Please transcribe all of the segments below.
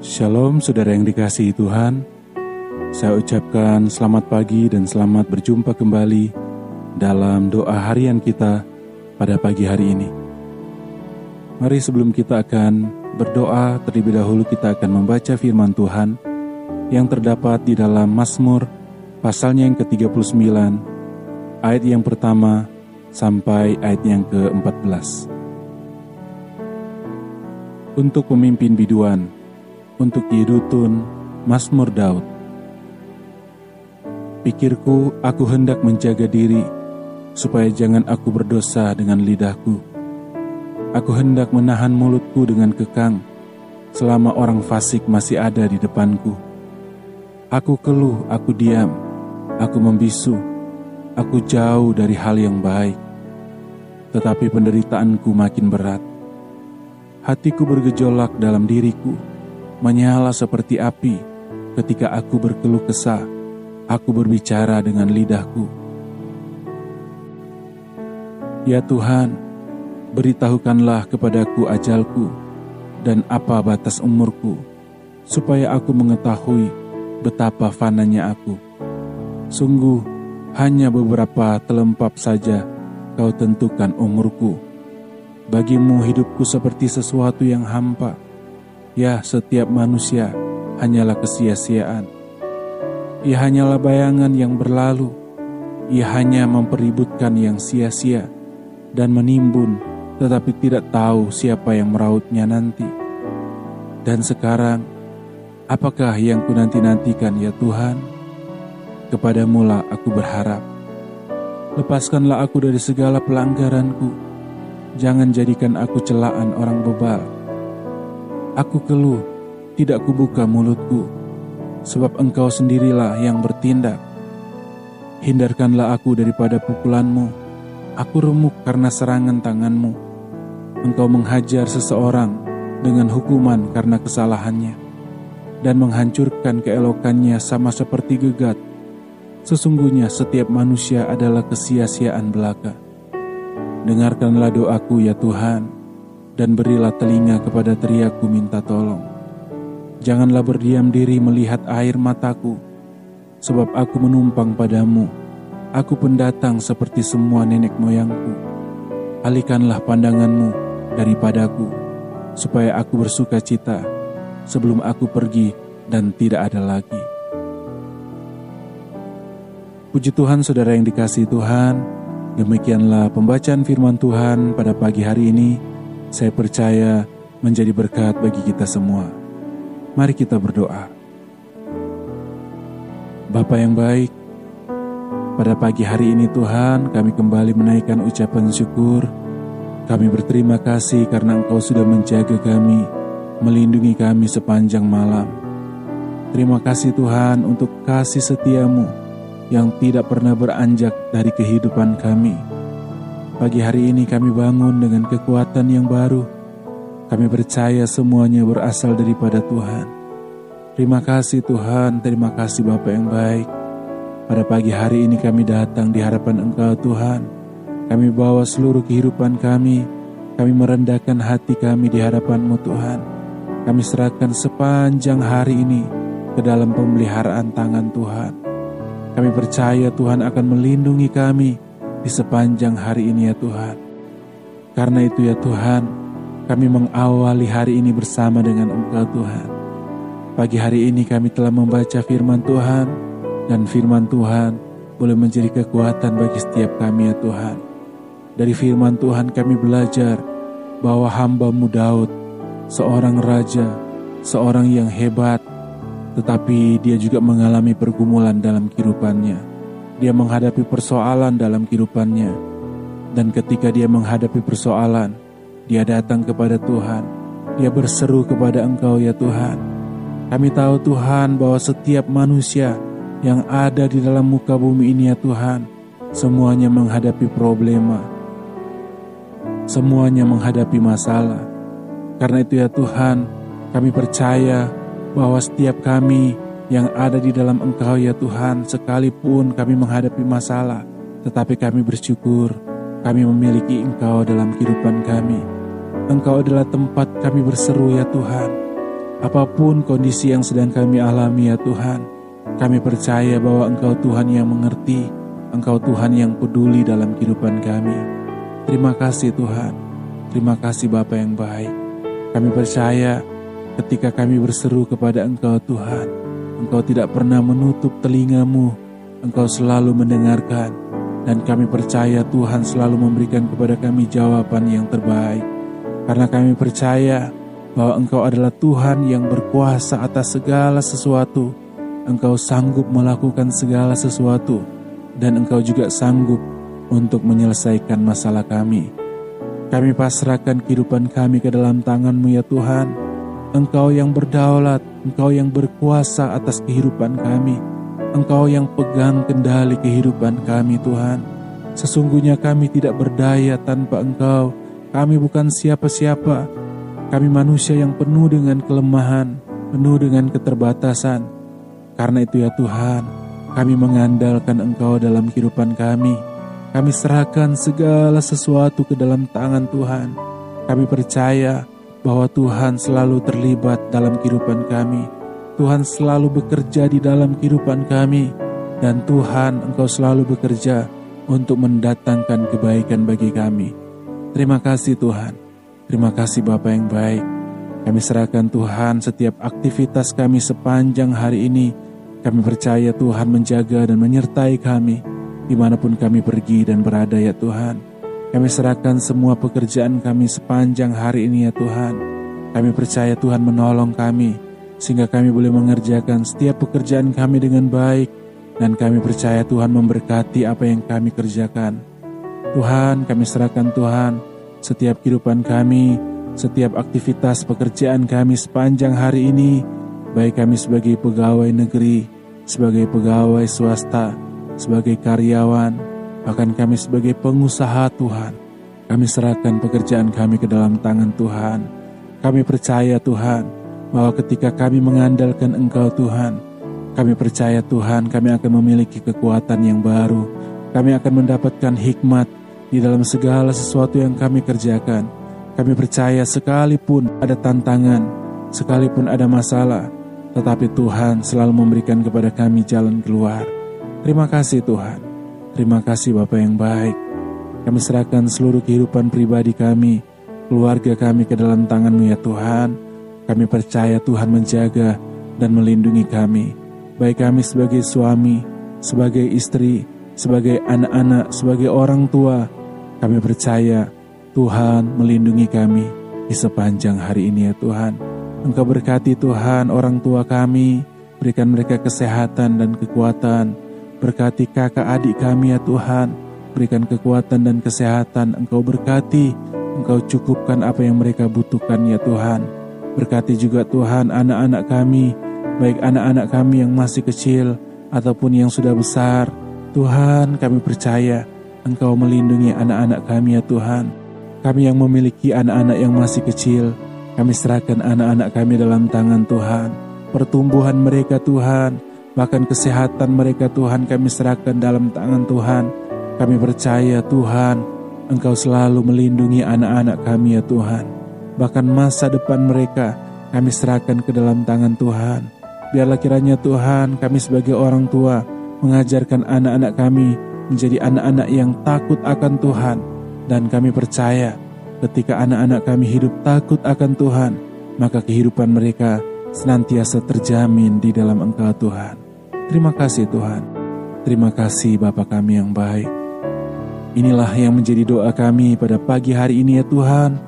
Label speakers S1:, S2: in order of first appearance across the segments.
S1: Shalom saudara yang dikasihi Tuhan. Saya ucapkan selamat pagi dan selamat berjumpa kembali dalam doa harian kita pada pagi hari ini. Mari sebelum kita akan berdoa terlebih dahulu kita akan membaca firman Tuhan yang terdapat di dalam Mazmur pasalnya yang ke-39 ayat yang pertama sampai ayat yang ke-14 Untuk pemimpin biduan untuk Yedutun, Mazmur Daud. Pikirku, aku hendak menjaga diri, supaya jangan aku berdosa dengan lidahku. Aku hendak menahan mulutku dengan kekang, selama orang fasik masih ada di depanku. Aku keluh, aku diam, aku membisu, aku jauh dari hal yang baik. Tetapi penderitaanku makin berat. Hatiku bergejolak dalam diriku menyala seperti api ketika aku berkeluh kesah, aku berbicara dengan lidahku. Ya Tuhan, beritahukanlah kepadaku ajalku dan apa batas umurku, supaya aku mengetahui betapa fananya aku. Sungguh, hanya beberapa telempap saja kau tentukan umurku. Bagimu hidupku seperti sesuatu yang hampa Ya, setiap manusia hanyalah kesia-siaan. Ia hanyalah bayangan yang berlalu. Ia hanya mempeributkan yang sia-sia dan menimbun, tetapi tidak tahu siapa yang merautnya nanti. Dan sekarang, apakah yang ku nanti-nantikan ya Tuhan? Kepadamulah aku berharap. Lepaskanlah aku dari segala pelanggaranku. Jangan jadikan aku celaan orang bebal Aku keluh, tidak kubuka mulutku, sebab engkau sendirilah yang bertindak. Hindarkanlah aku daripada pukulanmu, aku remuk karena serangan tanganmu. Engkau menghajar seseorang dengan hukuman karena kesalahannya, dan menghancurkan keelokannya sama seperti gegat. Sesungguhnya setiap manusia adalah kesia-siaan belaka. Dengarkanlah doaku ya Tuhan, dan berilah telinga kepada teriakku minta tolong. Janganlah berdiam diri melihat air mataku, sebab aku menumpang padamu. Aku pendatang seperti semua nenek moyangku. Alihkanlah pandanganmu daripadaku, supaya aku bersuka cita sebelum aku pergi dan tidak ada lagi. Puji Tuhan saudara yang dikasih Tuhan, demikianlah pembacaan firman Tuhan pada pagi hari ini saya percaya menjadi berkat bagi kita semua. Mari kita berdoa. Bapa yang baik, pada pagi hari ini Tuhan kami kembali menaikkan ucapan syukur. Kami berterima kasih karena Engkau sudah menjaga kami, melindungi kami sepanjang malam. Terima kasih Tuhan untuk kasih setiamu yang tidak pernah beranjak dari kehidupan kami. Pagi hari ini kami bangun dengan kekuatan yang baru. Kami percaya semuanya berasal daripada Tuhan. Terima kasih Tuhan, terima kasih Bapak yang baik. Pada pagi hari ini kami datang di hadapan Engkau Tuhan. Kami bawa seluruh kehidupan kami. Kami merendahkan hati kami di hadapan-Mu Tuhan. Kami serahkan sepanjang hari ini ke dalam pemeliharaan tangan Tuhan. Kami percaya Tuhan akan melindungi kami di sepanjang hari ini ya Tuhan. Karena itu ya Tuhan, kami mengawali hari ini bersama dengan Engkau Tuhan. Pagi hari ini kami telah membaca firman Tuhan, dan firman Tuhan boleh menjadi kekuatan bagi setiap kami ya Tuhan. Dari firman Tuhan kami belajar bahwa hambamu Daud, seorang raja, seorang yang hebat, tetapi dia juga mengalami pergumulan dalam kehidupannya dia menghadapi persoalan dalam kehidupannya. Dan ketika dia menghadapi persoalan, dia datang kepada Tuhan. Dia berseru kepada Engkau ya Tuhan. Kami tahu Tuhan bahwa setiap manusia yang ada di dalam muka bumi ini ya Tuhan, semuanya menghadapi problema. Semuanya menghadapi masalah. Karena itu ya Tuhan, kami percaya bahwa setiap kami yang ada di dalam Engkau ya Tuhan, sekalipun kami menghadapi masalah, tetapi kami bersyukur kami memiliki Engkau dalam kehidupan kami. Engkau adalah tempat kami berseru ya Tuhan. Apa pun kondisi yang sedang kami alami ya Tuhan, kami percaya bahwa Engkau Tuhan yang mengerti, Engkau Tuhan yang peduli dalam kehidupan kami. Terima kasih Tuhan, terima kasih Bapa yang baik. Kami percaya ketika kami berseru kepada Engkau Tuhan, Engkau tidak pernah menutup telingamu, Engkau selalu mendengarkan, dan kami percaya Tuhan selalu memberikan kepada kami jawaban yang terbaik. Karena kami percaya bahwa Engkau adalah Tuhan yang berkuasa atas segala sesuatu. Engkau sanggup melakukan segala sesuatu, dan Engkau juga sanggup untuk menyelesaikan masalah kami. Kami pasrahkan kehidupan kami ke dalam tangan-Mu ya Tuhan. Engkau yang berdaulat, Engkau yang berkuasa atas kehidupan kami. Engkau yang pegang kendali kehidupan kami Tuhan. Sesungguhnya kami tidak berdaya tanpa Engkau. Kami bukan siapa-siapa, kami manusia yang penuh dengan kelemahan, penuh dengan keterbatasan. Karena itu ya Tuhan, kami mengandalkan Engkau dalam kehidupan kami. Kami serahkan segala sesuatu ke dalam tangan Tuhan. Kami percaya bahwa Tuhan selalu terlibat dalam kehidupan kami. Tuhan selalu bekerja di dalam kehidupan kami. Dan Tuhan Engkau selalu bekerja untuk mendatangkan kebaikan bagi kami. Terima kasih Tuhan. Terima kasih Bapak yang baik. Kami serahkan Tuhan setiap aktivitas kami sepanjang hari ini. Kami percaya Tuhan menjaga dan menyertai kami di mana pun kami pergi dan berada ya Tuhan. Kami serahkan semua pekerjaan kami sepanjang hari ini ya Tuhan. Kami percaya Tuhan menolong kami sehingga kami boleh mengerjakan setiap pekerjaan kami dengan baik dan kami percaya Tuhan memberkati apa yang kami kerjakan. Tuhan, kami serahkan Tuhan setiap kehidupan kami, setiap aktivitas pekerjaan kami sepanjang hari ini, baik kami sebagai pegawai negeri, sebagai pegawai swasta, sebagai karyawan, bahkan kami sebagai pengusaha Tuhan. Kami serahkan pekerjaan kami ke dalam tangan Tuhan. Kami percaya Tuhan, bahwa ketika kami mengandalkan Engkau Tuhan, kami percaya Tuhan kami akan memiliki kekuatan yang baru. Kami akan mendapatkan hikmat, di dalam segala sesuatu yang kami kerjakan. Kami percaya sekalipun ada tantangan, sekalipun ada masalah, tetapi Tuhan selalu memberikan kepada kami jalan keluar. Terima kasih Tuhan. Terima kasih Bapak yang baik. Kami serahkan seluruh kehidupan pribadi kami, keluarga kami ke dalam tangan-Mu ya Tuhan. Kami percaya Tuhan menjaga dan melindungi kami, baik kami sebagai suami, sebagai istri, sebagai anak-anak, sebagai orang tua, kami percaya Tuhan melindungi kami di sepanjang hari ini ya Tuhan. Engkau berkati Tuhan orang tua kami, berikan mereka kesehatan dan kekuatan. Berkati kakak adik kami ya Tuhan, berikan kekuatan dan kesehatan. Engkau berkati, Engkau cukupkan apa yang mereka butuhkan ya Tuhan. Berkati juga Tuhan anak-anak kami, baik anak-anak kami yang masih kecil ataupun yang sudah besar. Tuhan kami percaya Engkau melindungi anak-anak kami ya Tuhan. Kami yang memiliki anak-anak yang masih kecil, kami serahkan anak-anak kami dalam tangan Tuhan. Pertumbuhan mereka Tuhan, bahkan kesehatan mereka Tuhan kami serahkan dalam tangan Tuhan. Kami percaya Tuhan, Engkau selalu melindungi anak-anak kami ya Tuhan. Bahkan masa depan mereka kami serahkan ke dalam tangan Tuhan. Biarlah kiranya Tuhan kami sebagai orang tua mengajarkan anak-anak kami menjadi anak-anak yang takut akan Tuhan, dan kami percaya ketika anak-anak kami hidup takut akan Tuhan, maka kehidupan mereka senantiasa terjamin di dalam Engkau Tuhan. Terima kasih Tuhan. Terima kasih Bapa kami yang baik. Inilah yang menjadi doa kami pada pagi hari ini ya Tuhan.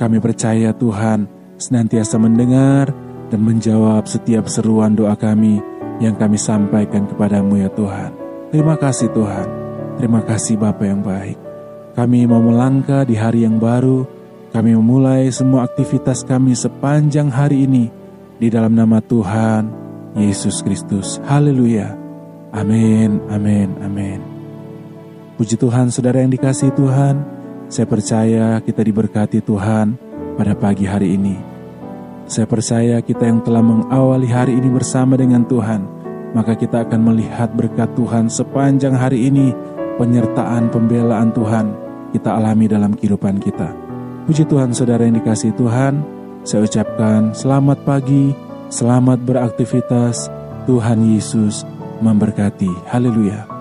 S1: Kami percaya Tuhan senantiasa mendengar dan menjawab setiap seruan doa kami yang kami sampaikan kepadamu ya Tuhan. Terima kasih Tuhan. Terima kasih Bapa yang baik. Kami mau melangkah di hari yang baru. Kami memulai semua aktivitas kami sepanjang hari ini di dalam nama Tuhan Yesus Kristus. Haleluya. Amin, amin, amin. Puji Tuhan, saudara yang dikasih Tuhan. Saya percaya kita diberkati Tuhan pada pagi hari ini. Saya percaya kita yang telah mengawali hari ini bersama dengan Tuhan, maka kita akan melihat berkat Tuhan sepanjang hari ini penyertaan pembelaan Tuhan kita alami dalam kehidupan kita. Puji Tuhan saudara yang dikasih Tuhan, Saya ucapkan selamat pagi, selamat beraktivitas, Tuhan Yesus memberkati. Haleluya.